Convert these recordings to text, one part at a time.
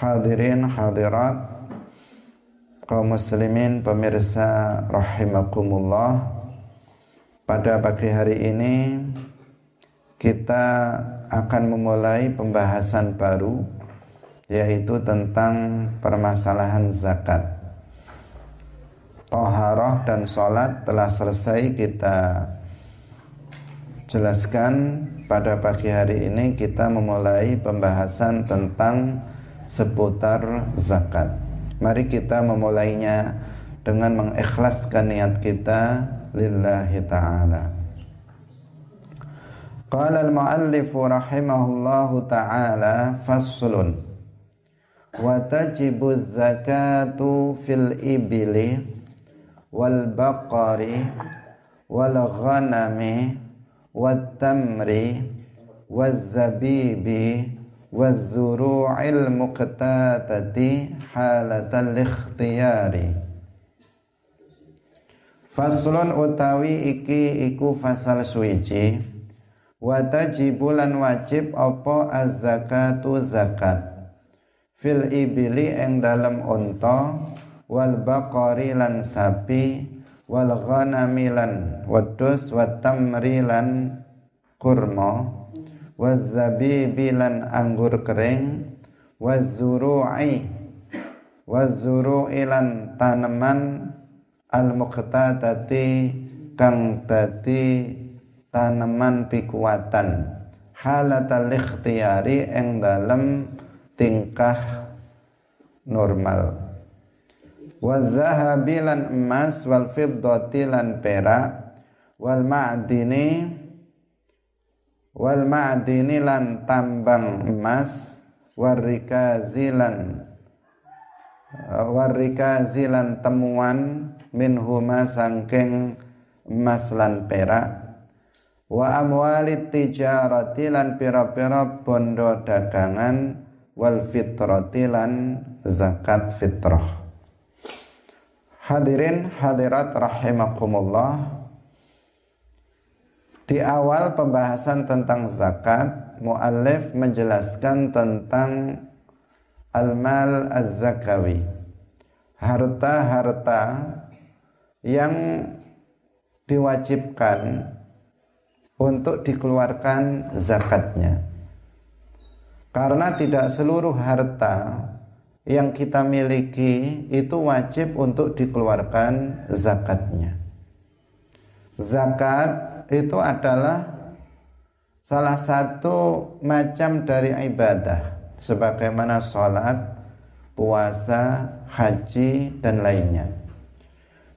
Hadirin hadirat kaum muslimin pemirsa rahimakumullah. Pada pagi hari ini kita akan memulai pembahasan baru yaitu tentang permasalahan zakat. Toharoh dan sholat telah selesai kita jelaskan. Pada pagi hari ini kita memulai pembahasan tentang seputar zakat. Mari kita memulainya dengan mengikhlaskan niat kita lillahi ta'ala. Qala al-muallif rahimahullahu ta'ala faslun wa tajibu zakatu fil ibili wal baqari wal ghanami wazuru'il muqtatati halatal ikhtiyari. Faslun utawi iki iku fasal suici wa tajibulan wajib apa az-zakatu zakat? Fil ibili ing dalem unta wal baqari lan sapi wal ghanami lan wedhus wat tamri lan kurma wazabibi lan anggur kering. Wazuru'i wazuru'i lan tanaman. Al muqtadati kang dadi tanaman pikuatan. Halatal ikhtiyari ing dalem tingkah normal. Wazahabi lan emas wal fiddati lan perak. Wal ma'dini wal ma'dini lan tambang emas warrikazi lan warrikazi lan temuan minhuma sangking emas lan perak. Wa amwalit tijarati lan pira-pira bondo dagangan wal fitrati lan zakat fitrah. Hadirin hadirat rahimakumullah di awal pembahasan tentang zakat, muallif menjelaskan tentang al-mal az-zakawi. Harta-harta yang diwajibkan untuk dikeluarkan zakatnya. Karena tidak seluruh harta yang kita miliki itu wajib untuk dikeluarkan zakatnya. Zakat itu adalah salah satu macam dari ibadah sebagaimana sholat, puasa, haji dan lainnya.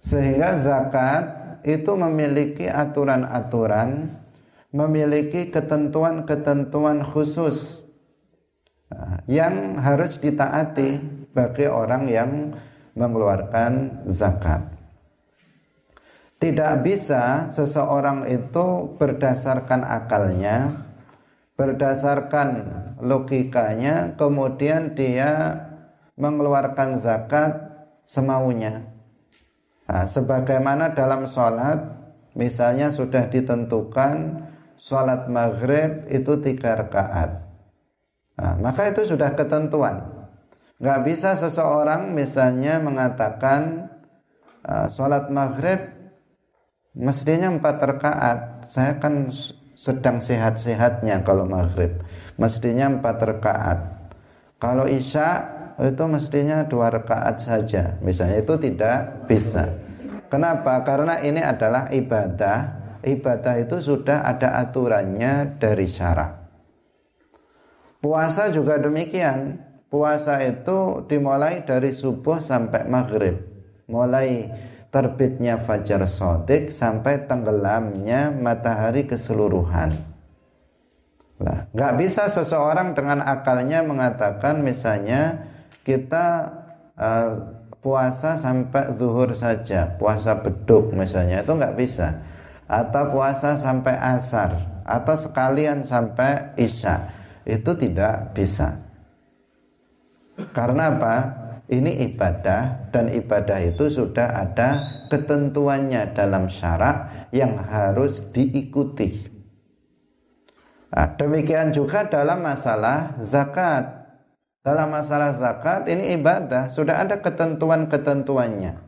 Sehingga zakat itu memiliki aturan-aturan, memiliki ketentuan-ketentuan khusus nah, yang harus ditaati bagi orang yang mengeluarkan zakat. Tidak bisa seseorang itu berdasarkan akalnya, berdasarkan logikanya, kemudian dia mengeluarkan zakat semaunya. Nah, sebagaimana dalam sholat, misalnya sudah ditentukan sholat maghrib itu tiga rakaat. Nah, maka itu sudah ketentuan. Gak bisa seseorang misalnya mengatakan uh, sholat maghrib Mestinya empat rakaat. Saya kan sedang sehat-sehatnya kalau maghrib. Mestinya empat rakaat. Kalau isya itu mestinya dua rakaat saja. Misalnya itu tidak bisa. Kenapa? Karena ini adalah ibadah. Ibadah itu sudah ada aturannya dari syarat. Puasa juga demikian. Puasa itu dimulai dari subuh sampai maghrib. Mulai terbitnya fajar sodik sampai tenggelamnya matahari keseluruhan. Nah, nggak bisa seseorang dengan akalnya mengatakan misalnya kita uh, puasa sampai zuhur saja, puasa beduk misalnya itu nggak bisa, atau puasa sampai asar, atau sekalian sampai isya itu tidak bisa. Karena apa? Ini ibadah dan ibadah itu sudah ada ketentuannya dalam syarak yang harus diikuti. Nah, demikian juga dalam masalah zakat. dalam masalah zakat ini ibadah sudah ada ketentuan-ketentuannya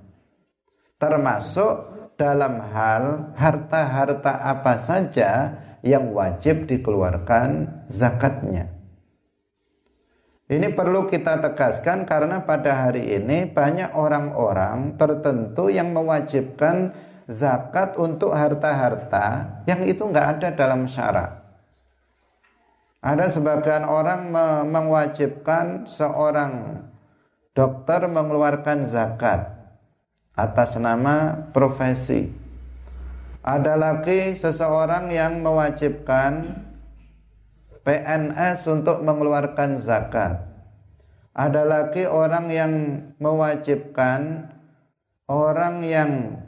termasuk dalam hal harta-harta apa saja yang wajib dikeluarkan zakatnya ini perlu kita tegaskan karena pada hari ini banyak orang-orang tertentu yang mewajibkan zakat untuk harta-harta yang itu nggak ada dalam syarat ada sebagian orang mewajibkan seorang dokter mengeluarkan zakat atas nama profesi. Ada lagi seseorang yang mewajibkan PNS untuk mengeluarkan zakat. Ada lagi orang yang mewajibkan orang yang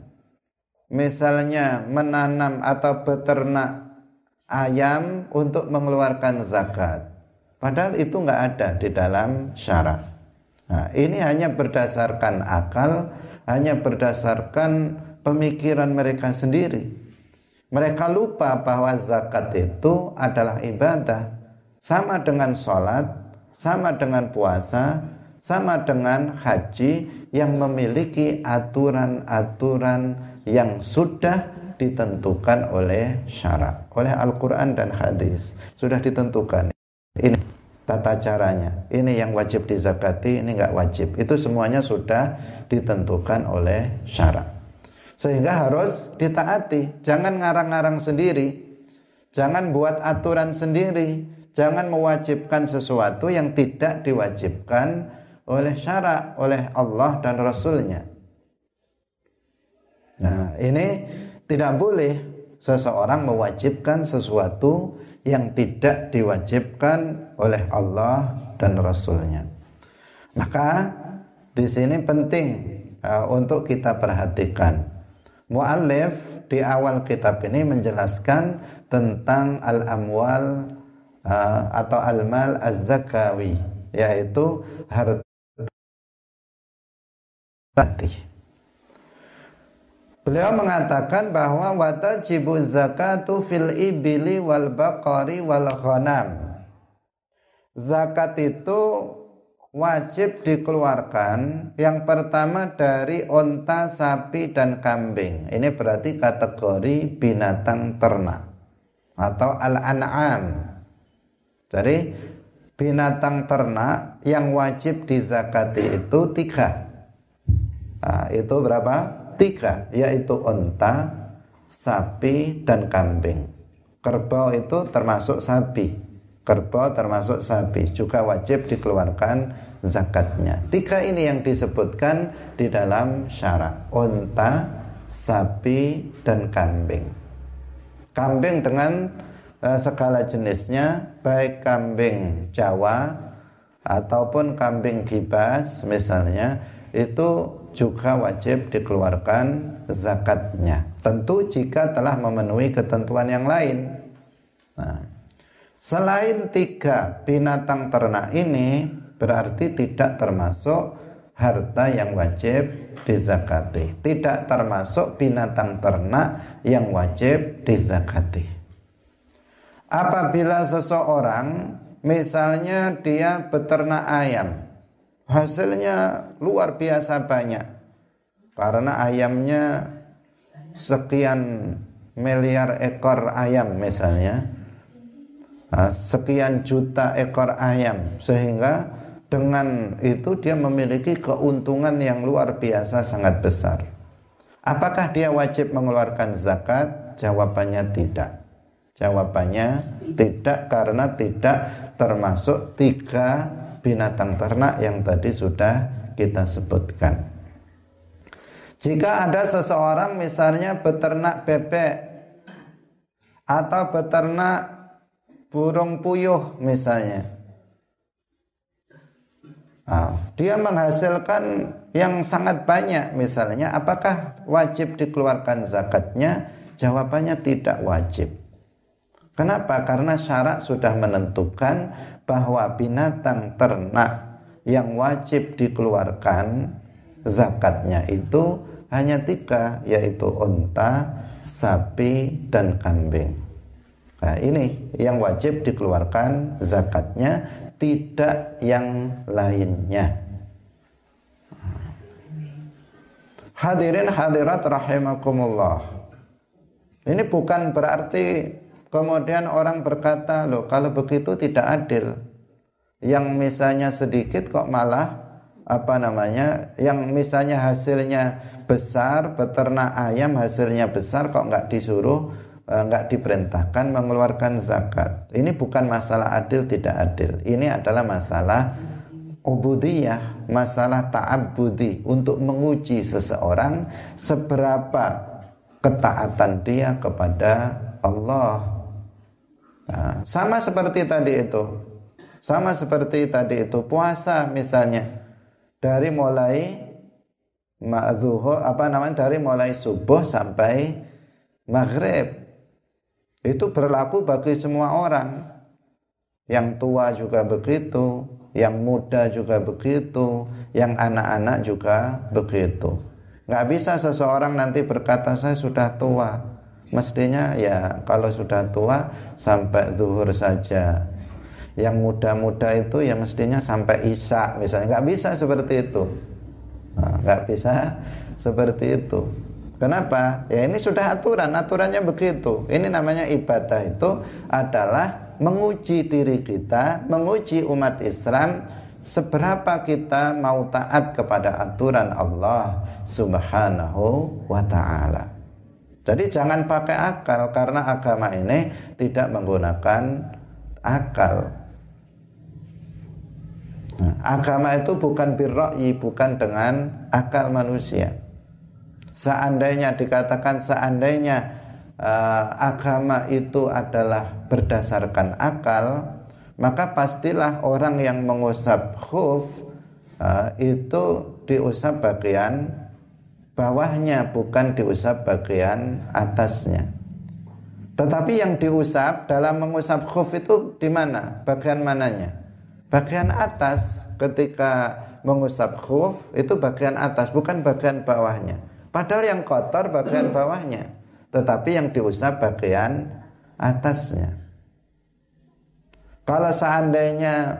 misalnya menanam atau beternak ayam untuk mengeluarkan zakat. Padahal itu nggak ada di dalam syarat. Nah, ini hanya berdasarkan akal, hanya berdasarkan pemikiran mereka sendiri. Mereka lupa bahwa zakat itu adalah ibadah, sama dengan sholat, sama dengan puasa, sama dengan haji yang memiliki aturan-aturan yang sudah ditentukan oleh syarat, oleh Al-Quran dan hadis. Sudah ditentukan. Ini tata caranya. Ini yang wajib dizakati, ini nggak wajib. Itu semuanya sudah ditentukan oleh syarat. Sehingga harus ditaati. Jangan ngarang-ngarang sendiri. Jangan buat aturan sendiri. Jangan mewajibkan sesuatu yang tidak diwajibkan oleh syarat, oleh Allah dan Rasulnya. Nah ini tidak boleh seseorang mewajibkan sesuatu yang tidak diwajibkan oleh Allah dan Rasulnya. Maka di sini penting uh, untuk kita perhatikan. Mu'allif di awal kitab ini menjelaskan tentang al-amwal uh, atau al-mal az-zakawi yaitu harta Beliau mengatakan bahwa watajibu zakatu fil ibili wal baqari wal ghanam. Zakat itu wajib dikeluarkan yang pertama dari onta, sapi dan kambing. Ini berarti kategori binatang ternak atau al-an'am. Jadi binatang ternak yang wajib dizakati itu tiga. Nah, itu berapa? tiga yaitu onta, sapi dan kambing. Kerbau itu termasuk sapi. Kerbau termasuk sapi juga wajib dikeluarkan zakatnya. Tiga ini yang disebutkan di dalam syarat onta, sapi dan kambing. Kambing dengan uh, segala jenisnya, baik kambing Jawa ataupun kambing gibas misalnya itu juga wajib dikeluarkan zakatnya. Tentu jika telah memenuhi ketentuan yang lain. Nah, selain tiga binatang ternak ini berarti tidak termasuk harta yang wajib dizakati. Tidak termasuk binatang ternak yang wajib dizakati. Apabila seseorang misalnya dia beternak ayam hasilnya luar biasa banyak karena ayamnya sekian miliar ekor ayam misalnya sekian juta ekor ayam. Sehingga dengan itu dia memiliki keuntungan yang luar biasa sangat besar. Apakah dia wajib mengeluarkan zakat? Jawabannya tidak. Jawabannya tidak karena tidak termasuk tiga binatang ternak yang tadi sudah kita sebutkan. Jika ada seseorang misalnya beternak bebek atau beternak burung puyuh misalnya. Nah, dia menghasilkan yang sangat banyak misalnya apakah wajib dikeluarkan zakatnya? Jawabannya tidak wajib. Kenapa? Karena syarat sudah menentukan bahwa binatang ternak yang wajib dikeluarkan zakatnya itu hanya tiga yaitu unta, sapi dan kambing. Nah, ini yang wajib dikeluarkan zakatnya tidak yang lainnya. Hadirin hadirat rahimakumullah. Ini bukan berarti kemudian orang berkata, loh kalau begitu tidak adil. Yang misalnya sedikit kok malah apa namanya yang misalnya hasilnya besar beternak ayam hasilnya besar kok nggak disuruh nggak diperintahkan mengeluarkan zakat. Ini bukan masalah adil tidak adil. Ini adalah masalah ubudiyah masalah ta'abbudi untuk menguji seseorang seberapa ketaatan dia kepada Allah. Nah, sama seperti tadi itu. Sama seperti tadi itu. Puasa misalnya. Dari mulai ma'zuhur apa namanya? Dari mulai subuh sampai maghrib itu berlaku bagi semua orang. Yang tua juga begitu yang muda juga begitu yang anak-anak juga begitu. Nggak bisa seseorang nanti berkata saya sudah tua. Mestinya ya kalau sudah tua sampai zuhur saja. Yang muda-muda itu ya mestinya sampai isya misalnya. Nggak bisa seperti itu. Nah, nggak bisa seperti itu kenapa ya ini sudah aturan aturannya begitu ini namanya ibadah itu adalah menguji diri kita menguji umat Islam seberapa kita mau taat kepada aturan Allah Subhanahu wa taala. Jadi jangan pakai akal karena agama ini tidak menggunakan akal. Nah, agama itu bukan birra'yi, bukan dengan akal manusia. Seandainya dikatakan seandainya uh, agama itu adalah berdasarkan akal, maka pastilah orang yang mengusap khuf uh, itu diusap bagian bawahnya, bukan diusap bagian atasnya. Tetapi yang diusap dalam mengusap khuf itu di mana? Bagian mananya? bagian atas ketika mengusap khuf itu bagian atas bukan bagian bawahnya padahal yang kotor bagian bawahnya tetapi yang diusap bagian atasnya. Kalau seandainya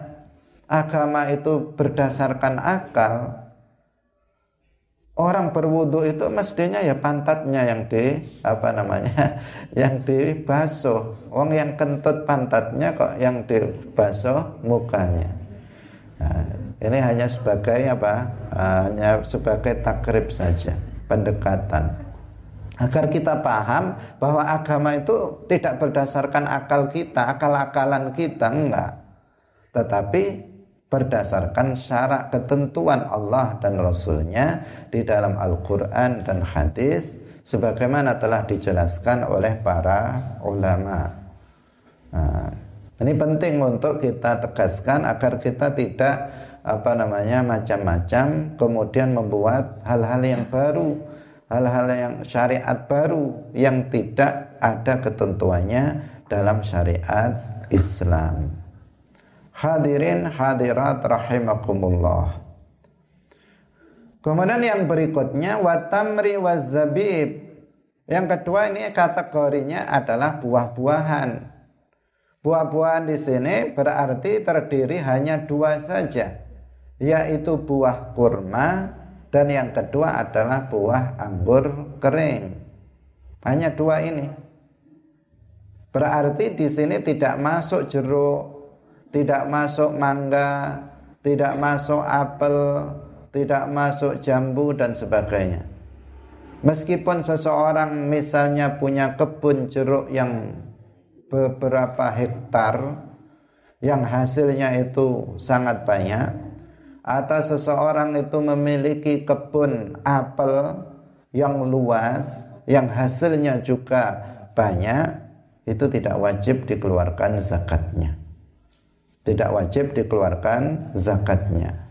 agama itu berdasarkan akal orang berwudu itu mestinya ya pantatnya yang di apa namanya yang dibasuh. Wong yang kentut pantatnya kok yang dibasuh mukanya. Nah, ini hanya sebagai apa? Hanya sebagai takrib saja pendekatan agar kita paham bahwa agama itu tidak berdasarkan akal kita akal-akalan kita enggak tetapi berdasarkan syarat ketentuan Allah dan Rasulnya di dalam Al-Quran dan hadis sebagaimana telah dijelaskan oleh para ulama. Nah, ini penting untuk kita tegaskan agar kita tidak apa namanya macam-macam kemudian membuat hal-hal yang baru, hal-hal yang syariat baru yang tidak ada ketentuannya dalam syariat Islam. Hadirin hadirat rahimakumullah. Kemudian yang berikutnya watamri wazabib. Yang kedua ini kategorinya adalah buah-buahan. Buah-buahan di sini berarti terdiri hanya dua saja, yaitu buah kurma dan yang kedua adalah buah anggur kering. Hanya dua ini. Berarti di sini tidak masuk jeruk, tidak masuk mangga, tidak masuk apel, tidak masuk jambu dan sebagainya. Meskipun seseorang misalnya punya kebun jeruk yang beberapa hektar yang hasilnya itu sangat banyak atau seseorang itu memiliki kebun apel yang luas yang hasilnya juga banyak itu tidak wajib dikeluarkan zakatnya tidak wajib dikeluarkan zakatnya.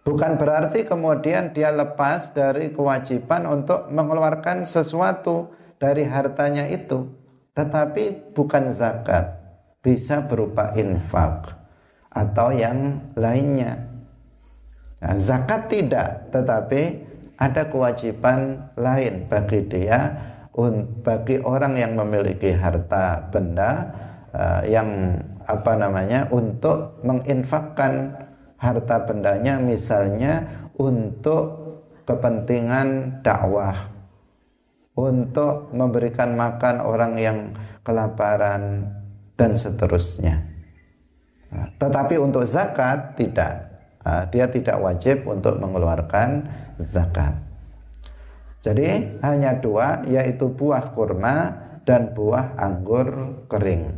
Bukan berarti kemudian dia lepas dari kewajiban untuk mengeluarkan sesuatu dari hartanya itu, tetapi bukan zakat, bisa berupa infak atau yang lainnya. Nah, zakat tidak, tetapi ada kewajiban lain bagi dia, bagi orang yang memiliki harta benda uh, yang apa namanya untuk menginfakkan harta bendanya misalnya untuk kepentingan dakwah untuk memberikan makan orang yang kelaparan dan seterusnya. Nah, tetapi untuk zakat tidak. Dia tidak wajib untuk mengeluarkan zakat. Jadi hanya dua yaitu buah kurma dan buah anggur kering.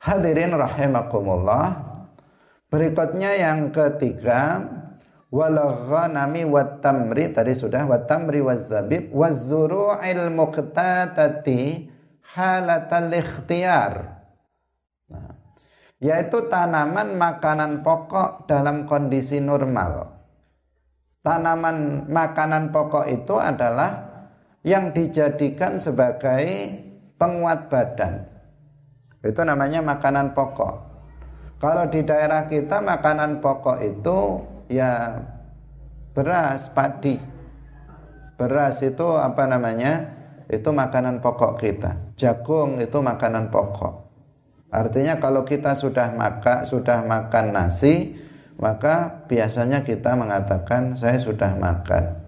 Hadirin rahimakumullah. Berikutnya yang ketiga wal ghanami wat tamri tadi sudah wat tamri waz zabib waz zuru'il muqtatati halatal ikhtiyar yaitu tanaman makanan pokok dalam kondisi normal tanaman makanan pokok itu adalah yang dijadikan sebagai penguat badan itu namanya makanan pokok kalau di daerah kita makanan pokok itu ya beras, padi. Beras itu apa namanya? Itu makanan pokok kita. Jagung itu makanan pokok. Artinya kalau kita sudah makan sudah makan nasi, maka biasanya kita mengatakan saya sudah makan.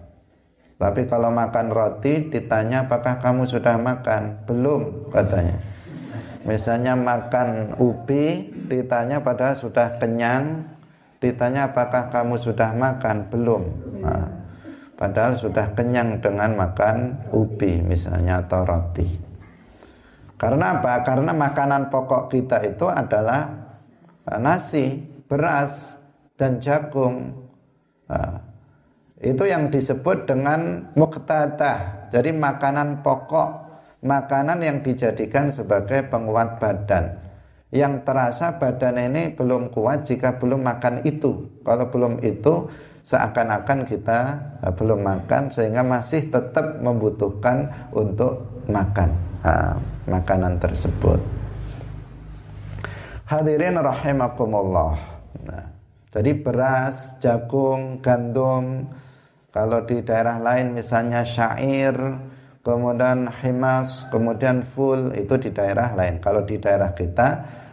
Tapi kalau makan roti ditanya apakah kamu sudah makan? Belum katanya. Misalnya makan ubi ditanya padahal sudah kenyang, ditanya apakah kamu sudah makan belum nah, padahal sudah kenyang dengan makan ubi misalnya atau roti karena apa? Karena makanan pokok kita itu adalah ah, nasi beras dan jagung. Nah, itu yang disebut dengan muktadah jadi makanan pokok makanan yang dijadikan sebagai penguat badan. Yang terasa badan ini belum kuat jika belum makan itu. Kalau belum itu seakan-akan kita eh, belum makan sehingga masih tetap membutuhkan untuk makan uh, makanan tersebut. Hadirin rahimakumullah. Nah, jadi beras, jagung, gandum, kalau di daerah lain misalnya syair, kemudian himas, kemudian full itu di daerah lain. Kalau di daerah kita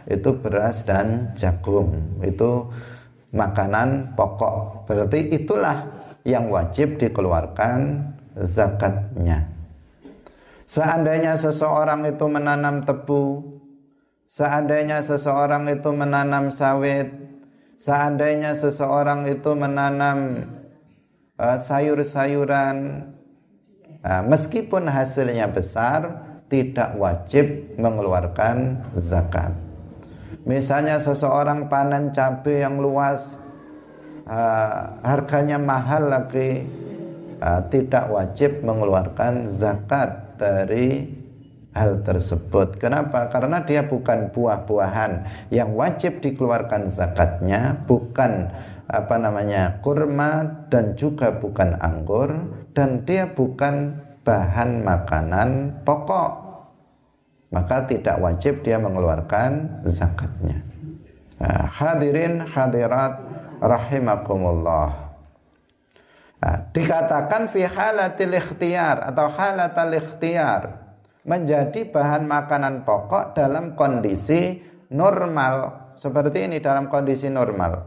itu beras dan jagung itu makanan pokok berarti itulah yang wajib dikeluarkan zakatnya seandainya seseorang itu menanam tebu seandainya seseorang itu menanam sawit seandainya seseorang itu menanam uh, sayur-sayuran uh, meskipun hasilnya besar tidak wajib mengeluarkan zakat. Misalnya seseorang panen cabai yang luas uh, harganya mahal lagi uh, tidak wajib mengeluarkan zakat dari hal tersebut. Kenapa? Karena dia bukan buah-buahan yang wajib dikeluarkan zakatnya, bukan apa namanya kurma dan juga bukan anggur dan dia bukan bahan makanan pokok maka tidak wajib dia mengeluarkan zakatnya. Nah, hadirin hadirat rahimakumullah. Nah, dikatakan fi halatil ikhtiyar atau halatal ikhtiyar menjadi bahan makanan pokok dalam kondisi normal. Seperti ini dalam kondisi normal.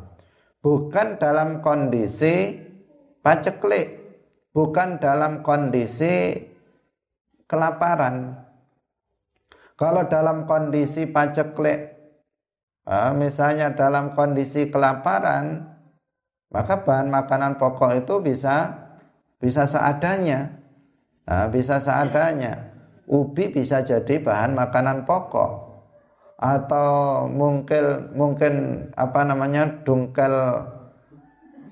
Bukan dalam kondisi paceklik. Bukan dalam kondisi kelaparan. Kalau dalam kondisi paceklik, misalnya dalam kondisi kelaparan, maka bahan makanan pokok itu bisa bisa seadanya, bisa seadanya. Ubi bisa jadi bahan makanan pokok, atau mungkin mungkin apa namanya dungkel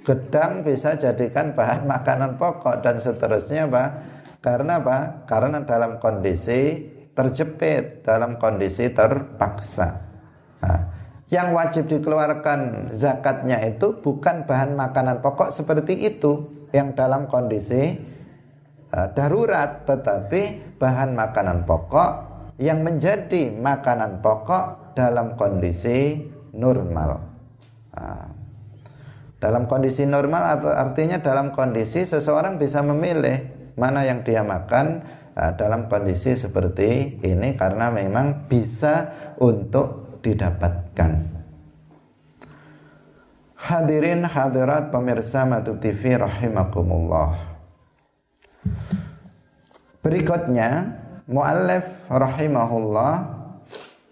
gedang bisa jadikan bahan makanan pokok dan seterusnya, pak. Karena apa? Karena dalam kondisi terjepit dalam kondisi terpaksa. Nah, yang wajib dikeluarkan zakatnya itu bukan bahan makanan pokok seperti itu yang dalam kondisi uh, darurat, tetapi bahan makanan pokok yang menjadi makanan pokok dalam kondisi normal. Nah, dalam kondisi normal artinya dalam kondisi seseorang bisa memilih mana yang dia makan uh, dalam kondisi seperti ini karena memang bisa untuk didapatkan. Hadirin hadirat pemirsa Madu TV rahimakumullah. Berikutnya muallif rahimahullah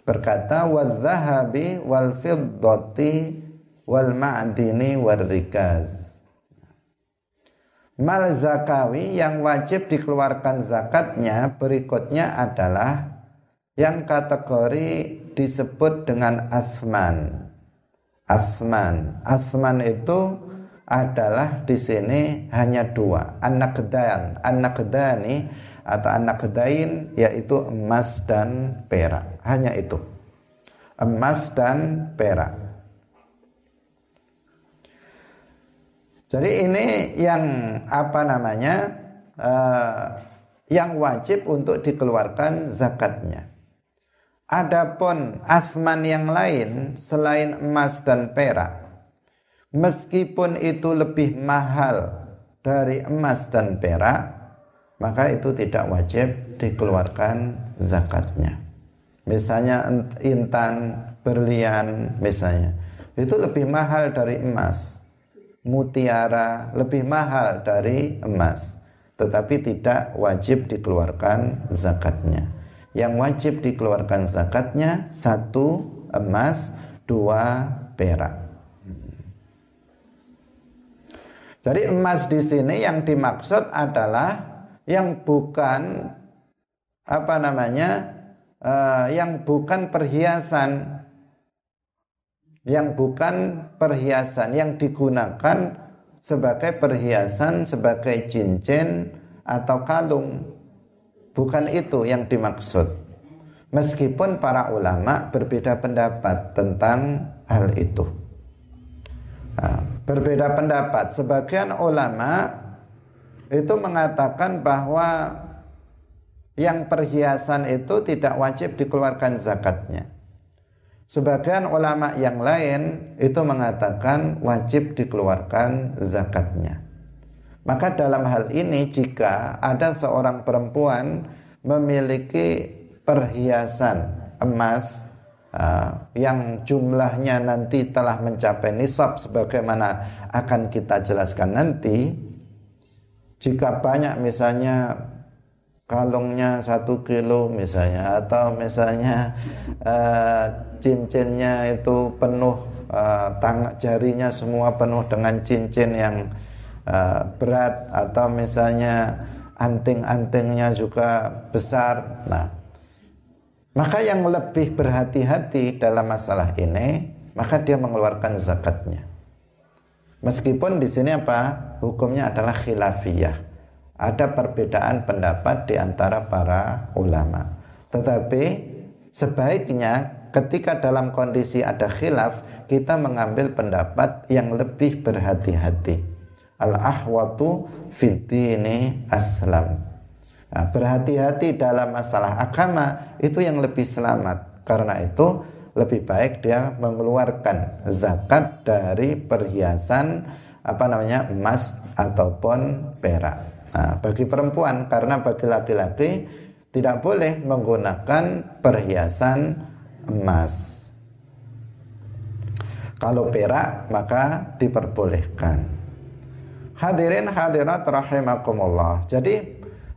berkata wadzahabi wal fiddati wal ma'dini. Mal zakawi yang wajib dikeluarkan zakatnya berikutnya adalah yang kategori disebut dengan asman. Asman. Asman itu adalah di sini hanya dua. Anak kedan, anak kedani atau anak kedain yaitu emas dan perak. Hanya itu. Emas dan perak. Jadi ini yang apa namanya uh, yang wajib untuk dikeluarkan zakatnya. Adapun asman yang lain selain emas dan perak, meskipun itu lebih mahal dari emas dan perak, maka itu tidak wajib dikeluarkan zakatnya. Misalnya intan, berlian misalnya, itu lebih mahal dari emas. Mutiara lebih mahal dari emas. Tetapi tidak wajib dikeluarkan zakatnya yang wajib dikeluarkan zakatnya satu emas dua perak. Jadi emas di sini yang dimaksud adalah yang bukan apa namanya uh, yang bukan perhiasan. Yang bukan perhiasan yang digunakan sebagai perhiasan sebagai cincin atau kalung bukan itu yang dimaksud. Meskipun para ulama berbeda pendapat tentang hal itu. Nah, berbeda pendapat. Sebagian ulama itu mengatakan bahwa yang perhiasan itu tidak wajib dikeluarkan zakatnya. Sebagian ulama yang lain itu mengatakan wajib dikeluarkan zakatnya. Maka dalam hal ini jika ada seorang perempuan memiliki perhiasan emas uh, yang jumlahnya nanti telah mencapai nisab sebagaimana akan kita jelaskan nanti jika banyak misalnya kalungnya satu kilo misalnya atau misalnya uh, cincinnya itu penuh uh, tang jarinya semua penuh dengan cincin yang uh, berat atau misalnya anting-antingnya juga besar nah maka yang lebih berhati-hati dalam masalah ini maka dia mengeluarkan zakatnya meskipun di sini apa hukumnya adalah khilafiyah ada perbedaan pendapat di antara para ulama. Tetapi sebaiknya ketika dalam kondisi ada khilaf, kita mengambil pendapat yang lebih berhati-hati. Al-ahwatu ini aslam. Nah, berhati-hati dalam masalah agama itu yang lebih selamat. Karena itu lebih baik dia mengeluarkan zakat dari perhiasan apa namanya emas ataupun perak. Nah, bagi perempuan karena bagi laki-laki tidak boleh menggunakan perhiasan emas. Kalau perak maka diperbolehkan. Hadirin hadirat rahimakumullah. Jadi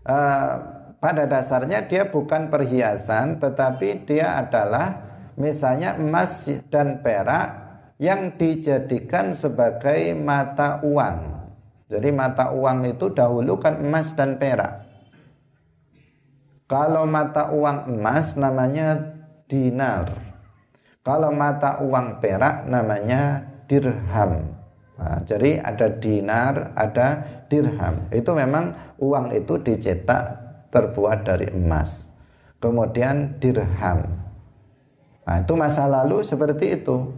uh, pada dasarnya dia bukan perhiasan tetapi dia adalah misalnya emas dan perak yang dijadikan sebagai mata uang jadi mata uang itu dahulu kan emas dan perak. Kalau mata uang emas namanya dinar. Kalau mata uang perak namanya dirham. Nah, jadi ada dinar, ada dirham. Itu memang uang itu dicetak terbuat dari emas. Kemudian dirham. Nah, itu masa lalu seperti itu.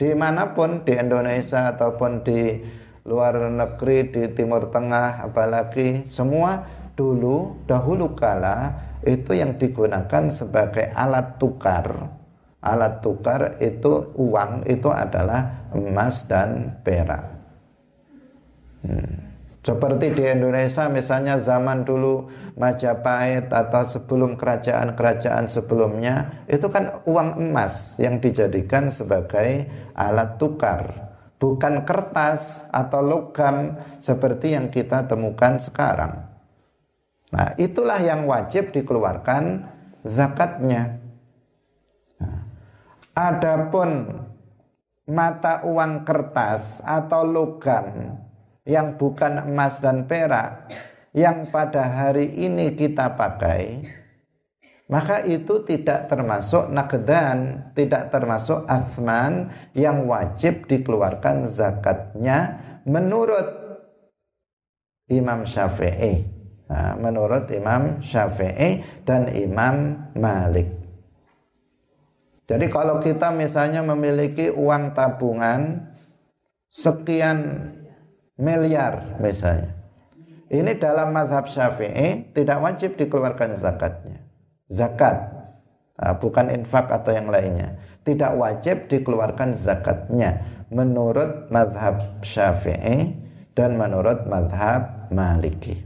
Di mana pun di Indonesia ataupun di luar negeri di Timur Tengah apalagi semua dulu dahulu kala itu yang digunakan sebagai alat tukar alat tukar itu uang itu adalah emas dan perak hmm. Seperti di Indonesia misalnya zaman dulu Majapahit atau sebelum kerajaan-kerajaan sebelumnya itu kan uang emas yang dijadikan sebagai alat tukar bukan kertas atau logam seperti yang kita temukan sekarang. Nah, itulah yang wajib dikeluarkan zakatnya. Adapun mata uang kertas atau logam yang bukan emas dan perak yang pada hari ini kita pakai maka itu tidak termasuk nakdan, tidak termasuk asman yang wajib dikeluarkan zakatnya menurut Imam Syafi'i. Nah, menurut Imam Syafi'i dan Imam Malik. Jadi kalau kita misalnya memiliki uang tabungan sekian miliar misalnya. Ini dalam madhab syafi'i tidak wajib dikeluarkan zakatnya. Zakat. Nah, bukan infak atau yang lainnya. Tidak wajib dikeluarkan zakatnya. Menurut madhab syafi'i dan menurut madhab maliki.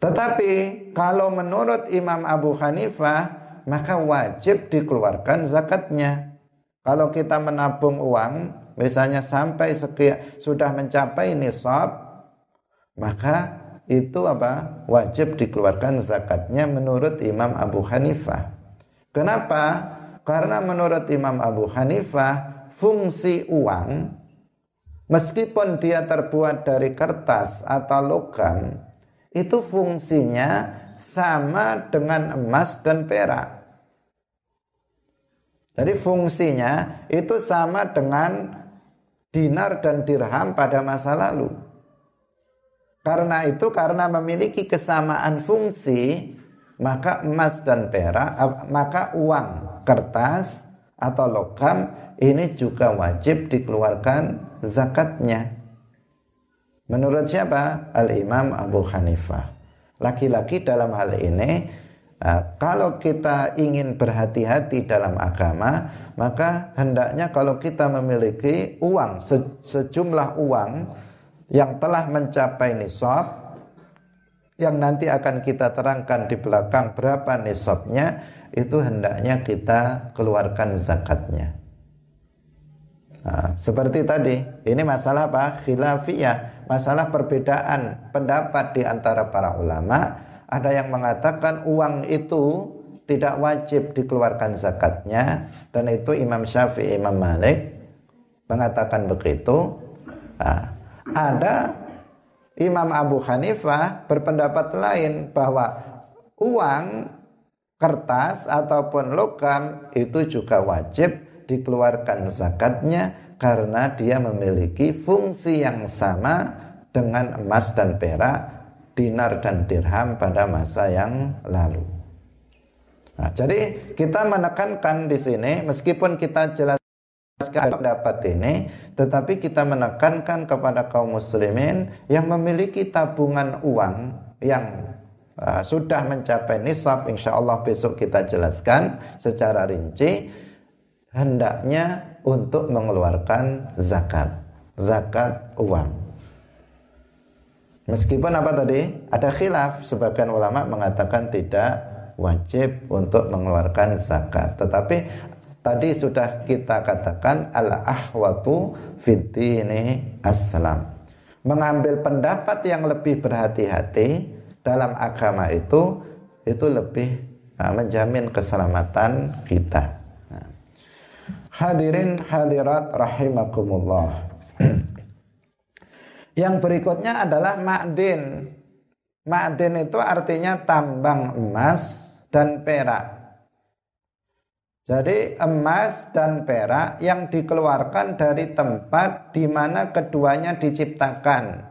Tetapi kalau menurut Imam Abu Hanifah maka wajib dikeluarkan zakatnya. Kalau kita menabung uang misalnya sampai sekian sudah mencapai nisab maka itu apa wajib dikeluarkan zakatnya menurut Imam Abu Hanifah. Kenapa? Karena menurut Imam Abu Hanifah fungsi uang meskipun dia terbuat dari kertas atau logam itu fungsinya sama dengan emas dan perak. Jadi fungsinya itu sama dengan dinar dan dirham pada masa lalu. Karena itu karena memiliki kesamaan fungsi, maka emas dan perak, maka uang kertas atau logam ini juga wajib dikeluarkan zakatnya. Menurut siapa? Al-Imam Abu Hanifah. Laki-laki dalam hal ini Nah, kalau kita ingin berhati-hati dalam agama, maka hendaknya kalau kita memiliki uang se sejumlah uang yang telah mencapai nisab yang nanti akan kita terangkan di belakang berapa nisabnya itu hendaknya kita keluarkan zakatnya. Nah, seperti tadi, ini masalah apa? Khilafiyah, masalah perbedaan pendapat di antara para ulama ada yang mengatakan uang itu tidak wajib dikeluarkan zakatnya dan itu Imam Syafi'i Imam Malik mengatakan begitu. Nah, ada Imam Abu Hanifah berpendapat lain bahwa uang kertas ataupun logam itu juga wajib dikeluarkan zakatnya karena dia memiliki fungsi yang sama dengan emas dan perak dinar dan dirham pada masa yang lalu. Nah, jadi kita menekankan di sini meskipun kita jelaskan pendapat ini, tetapi kita menekankan kepada kaum muslimin yang memiliki tabungan uang yang uh, sudah mencapai nisab, insya Allah besok kita jelaskan secara rinci, hendaknya untuk mengeluarkan zakat, zakat uang. Meskipun apa tadi? Ada khilaf, sebagian ulama mengatakan tidak wajib untuk mengeluarkan zakat. Tetapi tadi sudah kita katakan al ahwatu fitini aslam. Mengambil pendapat yang lebih berhati-hati dalam agama itu itu lebih nah, menjamin keselamatan kita. Hadirin hadirat rahimakumullah. Yang berikutnya adalah ma'din. Ma'din itu artinya tambang emas dan perak. Jadi emas dan perak yang dikeluarkan dari tempat di mana keduanya diciptakan.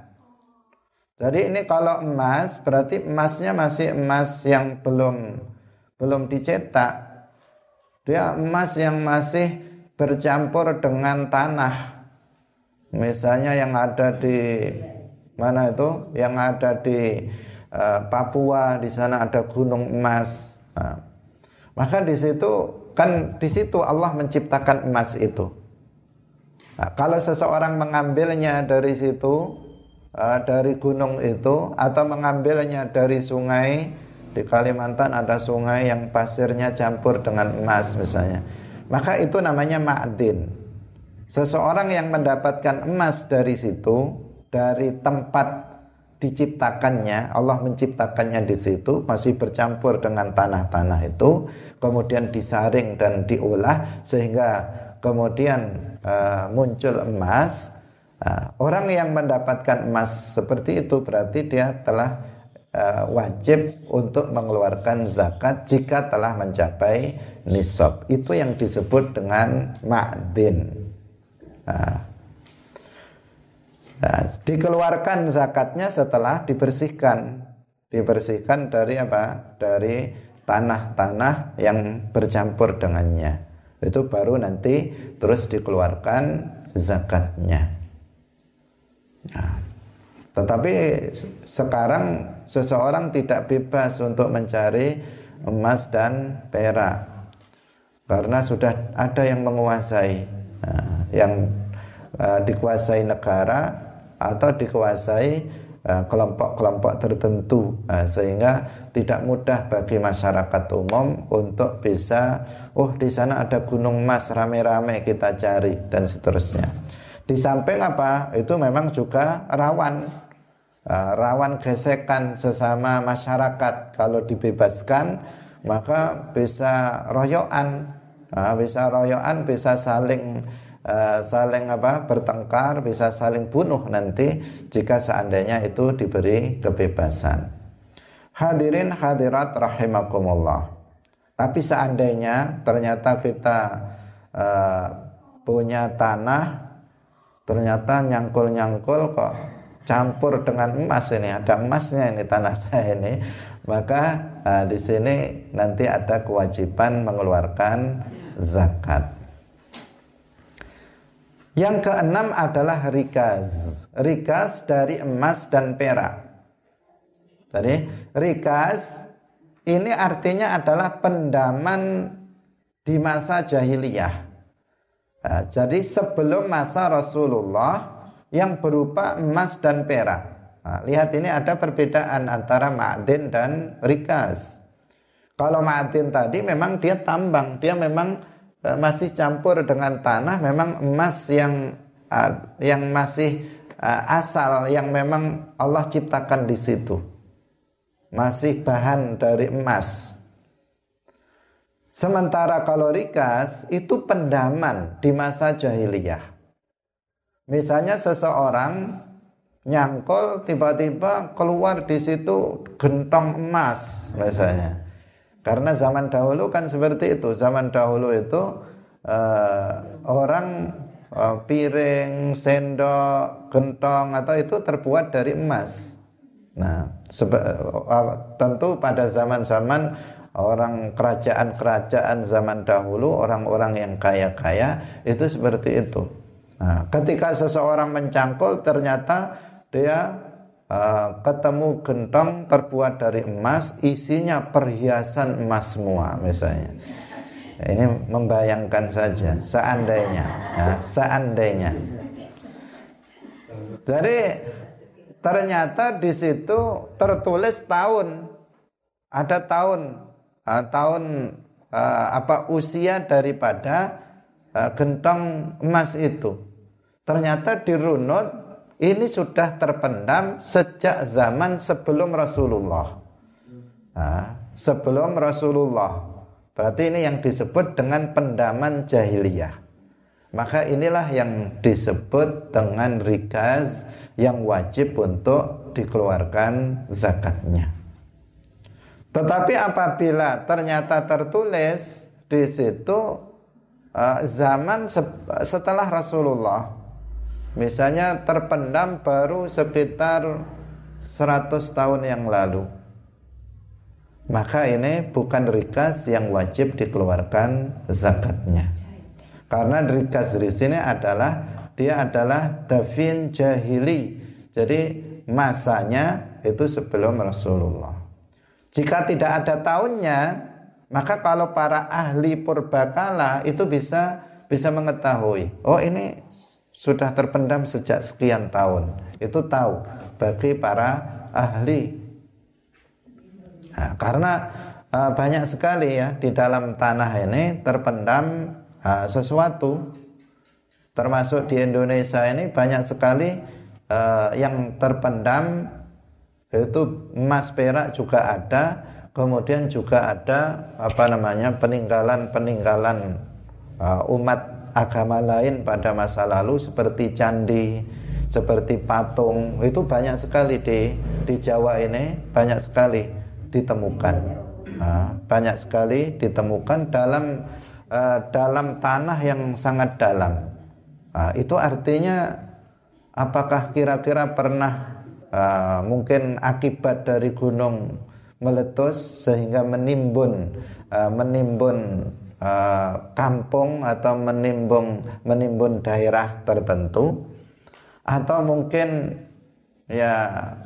Jadi ini kalau emas berarti emasnya masih emas yang belum belum dicetak. Dia emas yang masih bercampur dengan tanah Misalnya yang ada di mana itu? Yang ada di uh, Papua, di sana ada gunung emas. Nah, maka di situ kan di situ Allah menciptakan emas itu. Nah, kalau seseorang mengambilnya dari situ uh, dari gunung itu atau mengambilnya dari sungai di Kalimantan ada sungai yang pasirnya campur dengan emas misalnya maka itu namanya ma'din. Seseorang yang mendapatkan emas dari situ dari tempat diciptakannya Allah menciptakannya di situ masih bercampur dengan tanah-tanah itu kemudian disaring dan diolah sehingga kemudian uh, muncul emas. Uh, orang yang mendapatkan emas seperti itu berarti dia telah uh, wajib untuk mengeluarkan zakat jika telah mencapai nisab itu yang disebut dengan ma'din uh, Nah, dikeluarkan zakatnya setelah dibersihkan. Dibersihkan dari apa? Dari tanah-tanah yang bercampur dengannya. Itu baru nanti terus dikeluarkan zakatnya. Nah, tetapi sekarang seseorang tidak bebas untuk mencari emas dan perak karena sudah ada yang menguasai. Nah, yang uh, dikuasai negara atau dikuasai eh, kelompok-kelompok tertentu. Uh, sehingga tidak mudah bagi masyarakat umum untuk bisa oh di sana ada gunung emas rame-rame kita cari dan seterusnya di samping apa? Itu memang juga rawan. Uh, rawan gesekan sesama masyarakat. Kalau dibebaskan maka bisa royoan uh, bisa royoan bisa saling uh, saling apa? Bertengkar bisa saling bunuh nanti jika seandainya itu diberi kebebasan. Hadirin hadirat rahimakumullah. Tapi seandainya ternyata kita uh, punya tanah ternyata nyangkul-nyangkul kok campur dengan emas ini ada emasnya ini tanah saya ini maka uh, di sini nanti ada kewajiban mengeluarkan zakat yang keenam adalah rikaz. Rikaz dari emas dan perak. Jadi rikaz ini artinya adalah pendaman di masa jahiliyah. Nah, jadi sebelum masa Rasulullah yang berupa emas dan perak. Nah, lihat ini ada perbedaan antara ma'din dan rikaz. Kalau ma'din tadi memang dia tambang, dia memang Eh, masih campur dengan tanah memang emas yang yang masih uh, asal yang memang Allah ciptakan di situ masih bahan dari emas sementara kalau rikas itu pendaman di masa jahiliyah misalnya seseorang nyangkol tiba-tiba keluar di situ gentong emas misalnya karena zaman dahulu kan seperti itu. Zaman dahulu itu uh, orang uh, piring, sendok, gentong atau itu terbuat dari emas. Nah, uh, tentu pada zaman-zaman orang kerajaan-kerajaan zaman dahulu, orang-orang yang kaya-kaya itu seperti itu. Nah, ketika seseorang mencangkul ternyata dia uh, ketemu gentong terbuat dari emas isinya perhiasan emas semua misalnya. Ini membayangkan saja seandainya ya, seandainya. Jadi ternyata di situ tertulis tahun. Ada tahun uh, tahun uh, apa usia daripada uh, gentong emas itu ternyata dirunut ini sudah terpendam sejak zaman sebelum Rasulullah. Nah, sebelum Rasulullah. Berarti ini yang disebut dengan pendaman jahiliyah. Maka inilah yang disebut dengan rikaz yang wajib untuk dikeluarkan zakatnya. Tetapi apabila ternyata tertulis di situ uh, zaman setelah Rasulullah Misalnya terpendam baru sekitar 100 tahun yang lalu. Maka ini bukan rikas yang wajib dikeluarkan zakatnya. Karena rikas di sini adalah dia adalah dafin jahili. Jadi masanya itu sebelum Rasulullah. Jika tidak ada tahunnya, maka kalau para ahli purbakala itu bisa bisa mengetahui, oh ini sudah terpendam sejak sekian tahun. Itu tahu bagi para ahli. Nah, karena uh, banyak sekali ya di dalam tanah ini terpendam uh, sesuatu. Termasuk di Indonesia ini banyak sekali uh, yang terpendam itu emas perak juga ada, kemudian juga ada apa namanya peninggalan-peninggalan uh, umat agama lain pada masa lalu seperti candi, seperti patung itu banyak sekali di di Jawa ini banyak sekali ditemukan, nah, banyak sekali ditemukan dalam uh, dalam tanah yang sangat dalam. Nah, itu artinya apakah kira-kira pernah uh, mungkin akibat dari gunung meletus sehingga menimbun uh, menimbun uh, kampung atau menimbun menimbun daerah tertentu. Atau mungkin ya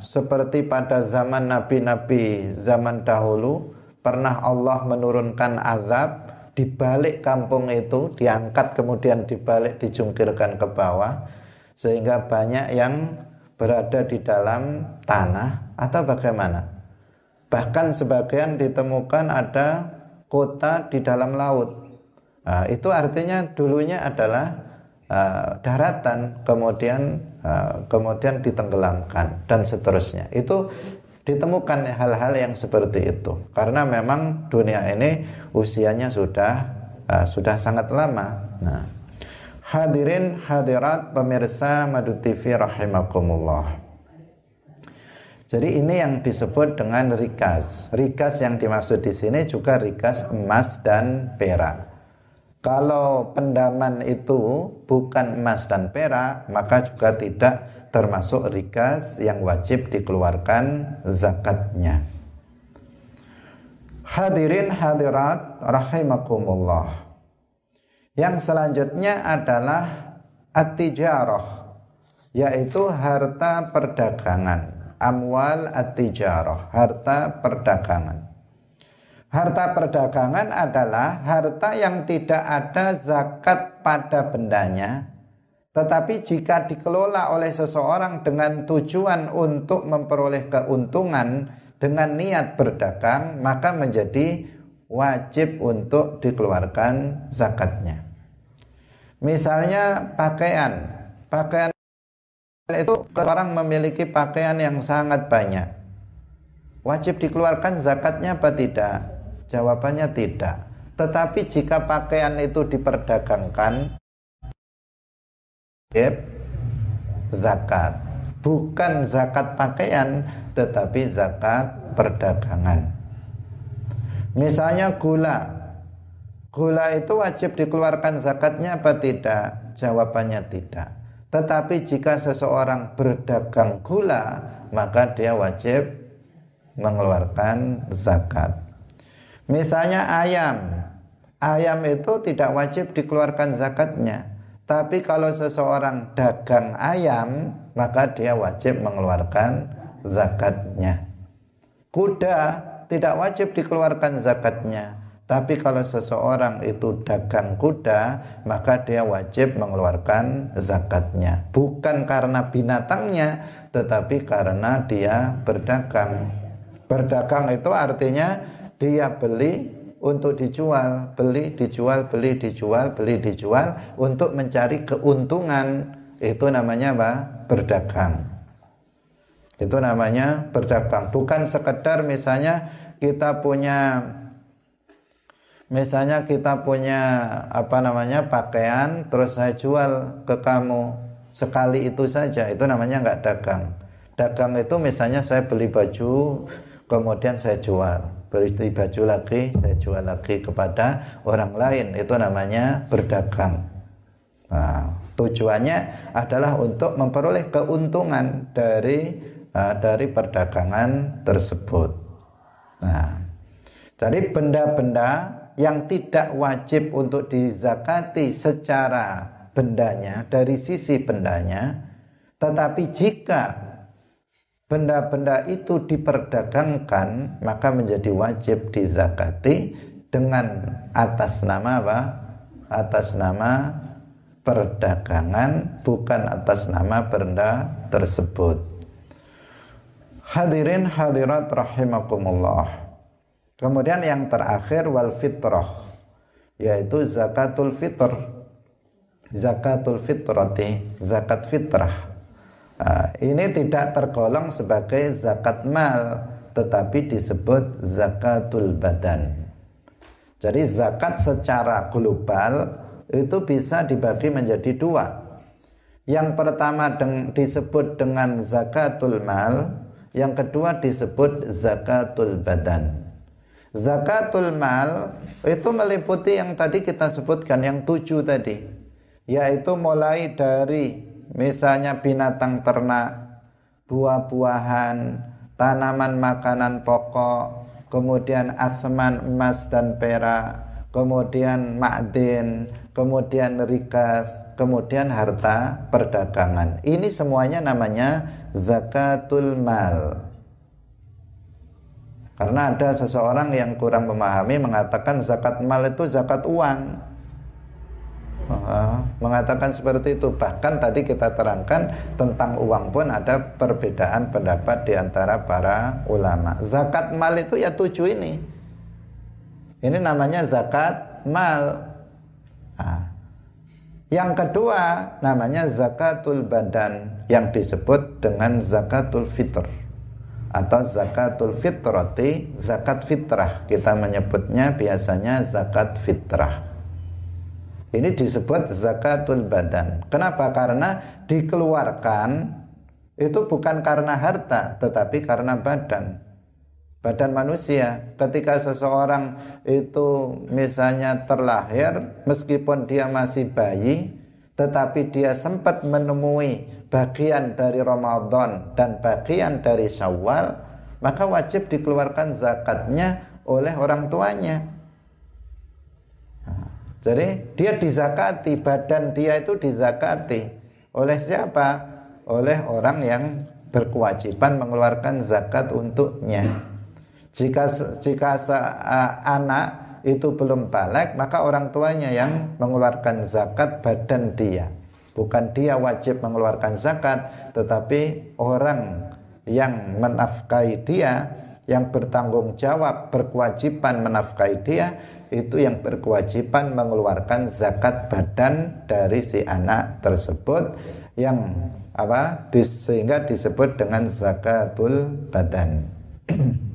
seperti pada zaman nabi-nabi zaman dahulu pernah Allah menurunkan azab di balik kampung itu diangkat kemudian dibalik dijungkirkan ke bawah sehingga banyak yang berada di dalam tanah atau bagaimana bahkan sebagian ditemukan ada kota di dalam laut. Nah, itu artinya dulunya adalah uh, daratan, kemudian uh, kemudian ditenggelamkan dan seterusnya. Itu ditemukan hal-hal yang seperti itu karena memang dunia ini usianya sudah uh, sudah sangat lama. Nah, hadirin hadirat pemirsa Madu TV rahimakumullah. Jadi ini yang disebut dengan rikas. Rikas yang dimaksud di sini juga rikas emas dan perak. Kalau pendaman itu bukan emas dan perak, maka juga tidak termasuk rikas yang wajib dikeluarkan zakatnya. Hadirin hadirat rahimakumullah. Yang selanjutnya adalah at-tijarah, yaitu harta perdagangan amwal at-tijarah, harta perdagangan. Harta perdagangan adalah harta yang tidak ada zakat pada bendanya, tetapi jika dikelola oleh seseorang dengan tujuan untuk memperoleh keuntungan dengan niat berdagang, maka menjadi wajib untuk dikeluarkan zakatnya. Misalnya pakaian, pakaian itu orang memiliki pakaian yang sangat banyak. Wajib dikeluarkan zakatnya apa tidak? Jawabannya tidak. Tetapi jika pakaian itu diperdagangkan, zakat. Bukan zakat pakaian, tetapi zakat perdagangan. Misalnya gula. Gula itu wajib dikeluarkan zakatnya apa tidak? Jawabannya tidak. Tetapi jika seseorang berdagang gula, maka dia wajib mengeluarkan zakat. Misalnya ayam. Ayam itu tidak wajib dikeluarkan zakatnya. Tapi kalau seseorang dagang ayam, maka dia wajib mengeluarkan zakatnya. Kuda tidak wajib dikeluarkan zakatnya. Tapi kalau seseorang itu dagang kuda, maka dia wajib mengeluarkan zakatnya. Bukan karena binatangnya, tetapi karena dia berdagang. Berdagang itu artinya dia beli untuk dijual, beli, dijual, beli, dijual, beli, dijual untuk mencari keuntungan. Itu namanya apa? Berdagang. Itu namanya berdagang. Bukan sekedar misalnya kita punya Misalnya kita punya apa namanya pakaian, terus saya jual ke kamu sekali itu saja, itu namanya nggak dagang. Dagang itu misalnya saya beli baju, kemudian saya jual, beli baju lagi, saya jual lagi kepada orang lain, itu namanya berdagang. Nah, tujuannya adalah untuk memperoleh keuntungan dari uh, dari perdagangan tersebut. Nah, jadi benda-benda yang tidak wajib untuk dizakati secara bendanya dari sisi bendanya tetapi jika benda-benda itu diperdagangkan maka menjadi wajib dizakati dengan atas nama apa? atas nama perdagangan bukan atas nama benda tersebut. Hadirin hadirat rahimakumullah. Kemudian yang terakhir wal fitrah yaitu zakatul fitr. Zakatul fitrati, zakat fitrah. Nah, ini tidak tergolong sebagai zakat mal tetapi disebut zakatul badan. Jadi zakat secara global itu bisa dibagi menjadi dua. Yang pertama disebut dengan zakatul mal, yang kedua disebut zakatul badan. Zakatul mal itu meliputi yang tadi kita sebutkan yang tujuh tadi, yaitu mulai dari misalnya binatang ternak, buah-buahan, tanaman makanan pokok, kemudian asman emas dan perak, kemudian ma'din, kemudian rikas, kemudian harta perdagangan. Ini semuanya namanya zakatul mal. Karena ada seseorang yang kurang memahami mengatakan zakat mal itu zakat uang. mengatakan seperti itu. Bahkan tadi kita terangkan tentang uang pun ada perbedaan pendapat di antara para ulama. Zakat mal itu ya tujuh ini. Ini namanya zakat mal. Nah. Yang kedua namanya zakatul badan yang disebut dengan zakatul fitr atau zakatul fitrati, zakat fitrah. Kita menyebutnya biasanya zakat fitrah. Ini disebut zakatul badan. Kenapa? Karena dikeluarkan itu bukan karena harta, tetapi karena badan badan manusia. Ketika seseorang itu misalnya terlahir, meskipun dia masih bayi, tetapi dia sempat menemui bagian dari Ramadan dan bagian dari Syawal, maka wajib dikeluarkan zakatnya oleh orang tuanya. Nah, jadi dia dizakati, badan dia itu dizakati oleh siapa? Oleh orang yang berkewajiban mengeluarkan zakat untuknya. Jika jika anak itu belum balik, maka orang tuanya yang mengeluarkan zakat badan dia. Bukan dia wajib mengeluarkan zakat, tetapi orang yang menafkahi dia, yang bertanggung jawab, berkewajiban menafkahi dia, itu yang berkewajiban mengeluarkan zakat badan dari si anak tersebut yang apa sehingga disebut dengan zakatul badan.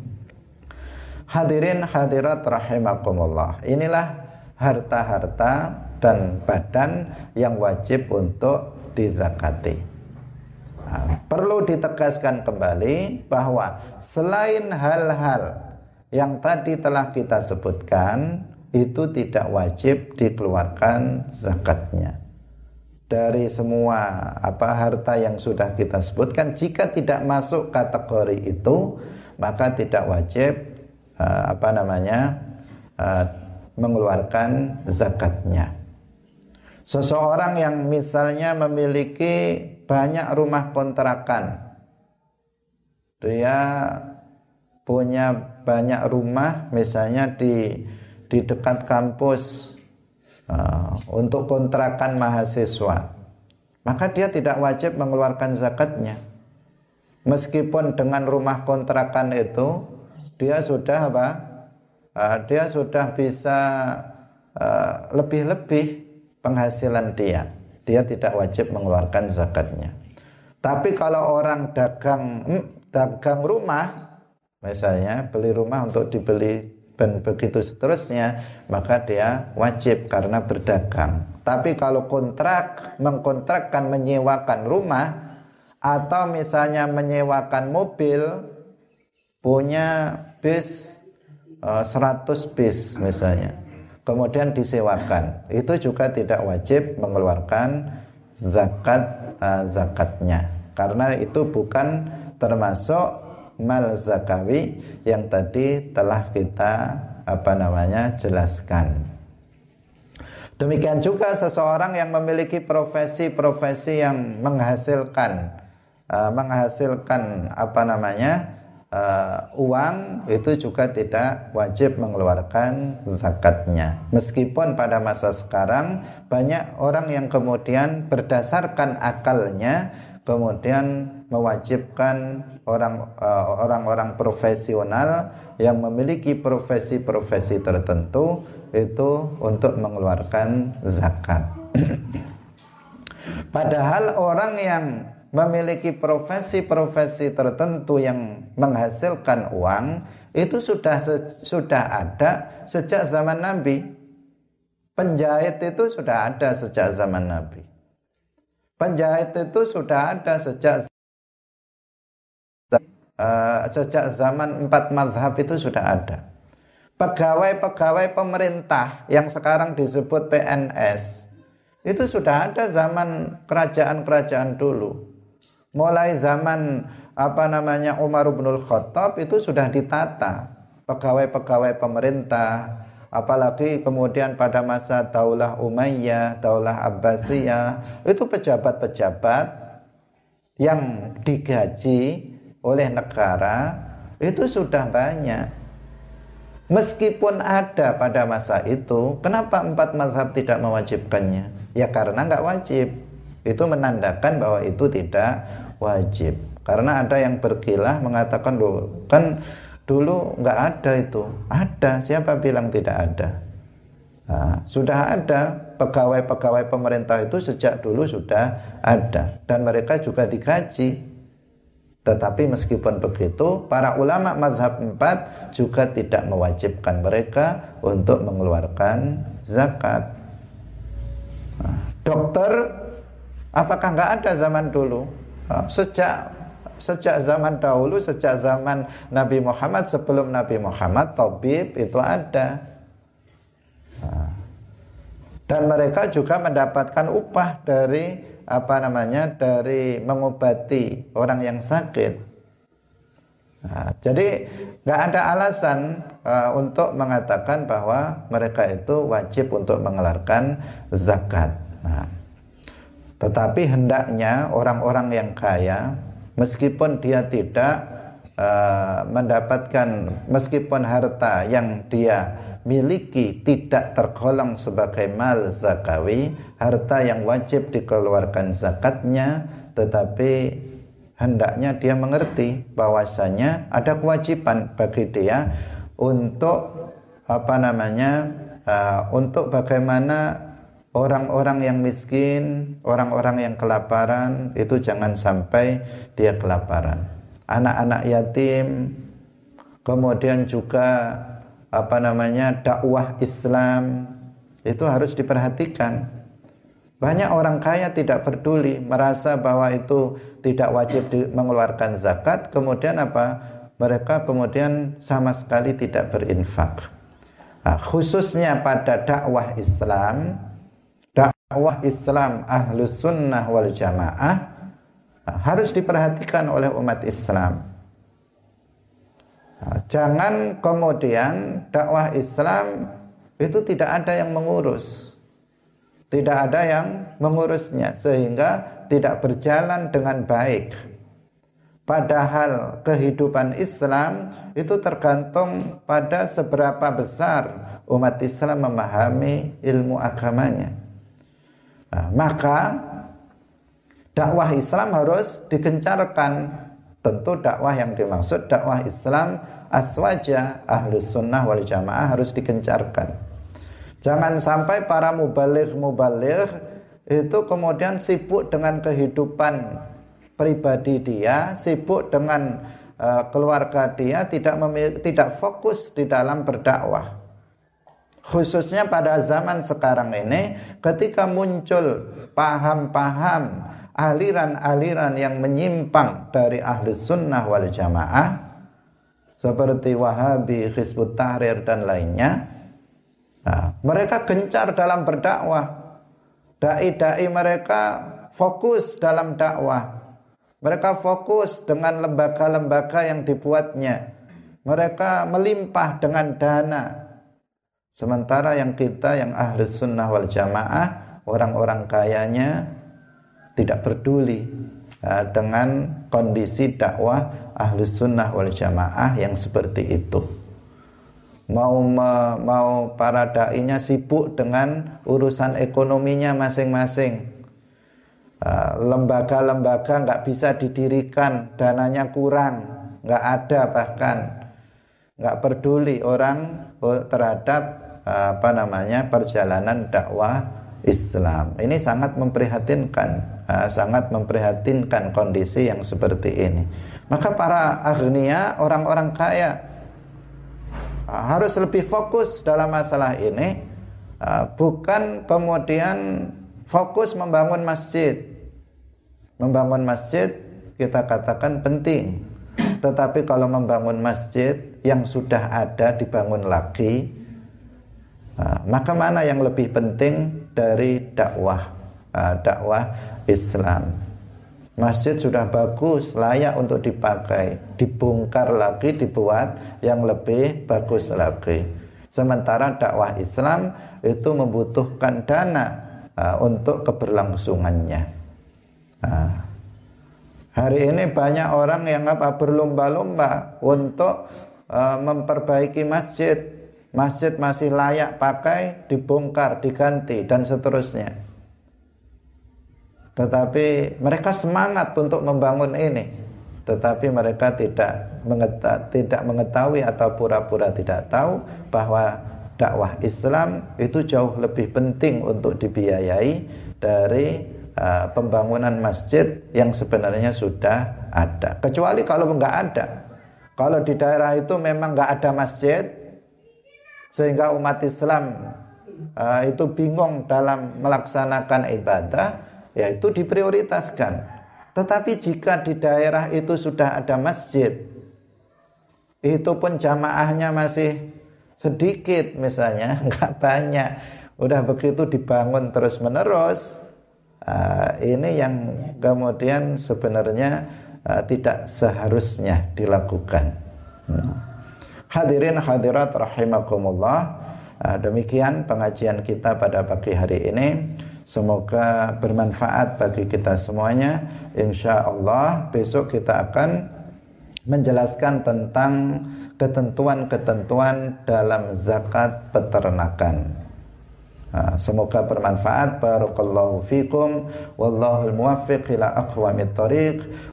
Hadirin hadirat rahimakumullah. Inilah harta-harta dan badan yang wajib untuk dizakati. Nah, perlu ditegaskan kembali bahwa selain hal-hal yang tadi telah kita sebutkan itu tidak wajib dikeluarkan zakatnya. Dari semua apa harta yang sudah kita sebutkan jika tidak masuk kategori itu maka tidak wajib uh, apa namanya uh, mengeluarkan zakatnya. Seseorang yang misalnya memiliki banyak rumah kontrakan, dia punya banyak rumah, misalnya di di dekat kampus uh, untuk kontrakan mahasiswa, maka dia tidak wajib mengeluarkan zakatnya. Meskipun dengan rumah kontrakan itu dia sudah apa? Uh, dia sudah bisa uh, lebih-lebih uh, penghasilan dia. Dia tidak wajib mengeluarkan zakatnya. Tapi kalau orang dagang hmm, dagang rumah, misalnya beli rumah untuk dibeli dan begitu seterusnya, maka dia wajib karena berdagang. Tapi kalau kontrak, mengkontrakkan menyewakan rumah atau misalnya menyewakan mobil, punya bis uh, eh, 100 bis misalnya kemudian disewakan. Itu juga tidak wajib mengeluarkan zakat uh, zakatnya. Karena itu bukan termasuk mal zakawi yang tadi telah kita apa namanya jelaskan. Demikian juga seseorang yang memiliki profesi-profesi yang menghasilkan uh, menghasilkan apa namanya uh, uang itu juga tidak wajib mengeluarkan zakatnya. Meskipun pada masa sekarang banyak orang yang kemudian berdasarkan akalnya kemudian mewajibkan orang uh, orang-orang profesional yang memiliki profesi-profesi tertentu itu untuk mengeluarkan zakat. Padahal orang yang memiliki profesi-profesi tertentu yang menghasilkan uang itu sudah sudah ada sejak zaman Nabi. Penjahit itu sudah ada sejak zaman Nabi. Penjahit itu sudah ada sejak uh, sejak zaman empat madhab itu sudah ada. Pegawai-pegawai pemerintah yang sekarang disebut PNS itu sudah ada zaman kerajaan-kerajaan dulu mulai zaman apa namanya Umar bin Khattab itu sudah ditata. Pegawai-pegawai pemerintah apalagi kemudian pada masa Daulah Umayyah, Daulah Abbasiyah itu pejabat-pejabat yang digaji oleh negara itu sudah banyak. Meskipun ada pada masa itu kenapa empat mazhab tidak mewajibkannya? Ya karena nggak wajib. Itu menandakan bahwa itu tidak wajib. Karena ada yang berkilah mengatakan loh kan dulu nggak ada itu. Ada siapa bilang tidak ada? Nah, sudah ada pegawai-pegawai pemerintah itu sejak dulu sudah ada dan mereka juga digaji tetapi meskipun begitu para ulama madhab 4 juga tidak mewajibkan mereka untuk mengeluarkan zakat. Nah, dokter apakah nggak ada zaman dulu sejak sejak zaman dahulu sejak zaman Nabi Muhammad sebelum Nabi Muhammad tabib itu ada. Ah. dan mereka juga mendapatkan upah dari apa namanya dari mengobati orang yang sakit. Nah, jadi nggak ada alasan uh, untuk mengatakan bahwa mereka itu wajib untuk mengeluarkan zakat. Nah, tetapi hendaknya orang-orang yang kaya meskipun dia tidak uh, mendapatkan meskipun harta yang dia miliki tidak tergolong sebagai mal zakawi, harta yang wajib dikeluarkan zakatnya, tetapi hendaknya dia mengerti bahwasanya ada kewajiban bagi dia untuk apa namanya uh, untuk bagaimana orang-orang yang miskin, orang-orang yang kelaparan itu jangan sampai dia kelaparan. Anak-anak yatim, kemudian juga apa namanya dakwah Islam itu harus diperhatikan. Banyak orang kaya tidak peduli, merasa bahwa itu tidak wajib mengeluarkan zakat, kemudian apa? Mereka kemudian sama sekali tidak berinfak. Nah, khususnya pada dakwah Islam, dakwah Islam ahlus sunnah wal jamaah harus diperhatikan oleh umat Islam. Jangan kemudian dakwah Islam itu tidak ada yang mengurus. Tidak ada yang mengurusnya sehingga tidak berjalan dengan baik. Padahal kehidupan Islam itu tergantung pada seberapa besar umat Islam memahami ilmu agamanya. Nah, maka dakwah Islam harus digencarkan. Tentu dakwah yang dimaksud dakwah Islam aswaja ahli sunnah wal jamaah harus digencarkan. Jangan sampai para mubalik-mubalik itu kemudian sibuk dengan kehidupan pribadi dia, sibuk dengan uh, keluarga dia, tidak tidak fokus di dalam berdakwah khususnya pada zaman sekarang ini ketika muncul paham-paham aliran-aliran yang menyimpang dari ahli sunnah wal jamaah seperti Wahabi, Hizbut Tahrir dan lainnya nah, mereka gencar dalam berdakwah. Dai-dai mereka fokus dalam dakwah. Mereka fokus dengan lembaga-lembaga yang dibuatnya. Mereka melimpah dengan dana Sementara yang kita yang ahli sunnah wal jamaah orang-orang kayanya tidak peduli uh, dengan kondisi dakwah ahlus sunnah wal jamaah yang seperti itu. Mau mau para dai-nya sibuk dengan urusan ekonominya masing-masing. Uh, lembaga-lembaga nggak bisa didirikan dananya kurang nggak ada bahkan nggak peduli orang terhadap apa namanya perjalanan dakwah Islam. Ini sangat memprihatinkan sangat memprihatinkan kondisi yang seperti ini. Maka para agnia orang-orang kaya harus lebih fokus dalam masalah ini. Bukan kemudian fokus membangun masjid. Membangun masjid kita katakan penting tetapi kalau membangun masjid yang sudah ada dibangun lagi ah, maka mana yang lebih penting dari dakwah dakwah Islam Masjid sudah bagus, layak untuk dipakai. Dibongkar lagi, dibuat yang lebih bagus lagi. Sementara dakwah Islam itu membutuhkan dana uh, untuk keberlangsungannya. Hari ini banyak orang yang apa berlomba-lomba untuk uh, memperbaiki masjid. Masjid masih layak pakai, dibongkar, diganti dan seterusnya tetapi mereka semangat untuk membangun ini tetapi mereka tidak tidak mengetahui atau pura-pura tidak tahu bahwa dakwah Islam itu jauh lebih penting untuk dibiayai dari uh, pembangunan masjid yang sebenarnya sudah ada. Kecuali kalau nggak ada. Kalau di daerah itu memang nggak ada masjid sehingga umat Islam uh, itu bingung dalam melaksanakan ibadah ya itu diprioritaskan. Tetapi jika di daerah itu sudah ada masjid, itu pun jamaahnya masih sedikit misalnya, nggak banyak, udah begitu dibangun terus menerus, uh, ini yang kemudian sebenarnya uh, tidak seharusnya dilakukan. Hmm. Hadirin hadirat rahimakumullah, uh, demikian pengajian kita pada pagi hari ini. Semoga bermanfaat bagi kita semuanya. Insya Allah besok kita akan menjelaskan tentang ketentuan-ketentuan dalam zakat peternakan. Semoga bermanfaat. Barakallahu fikum. Wallahul muwaffiq ila aqwamit thariq.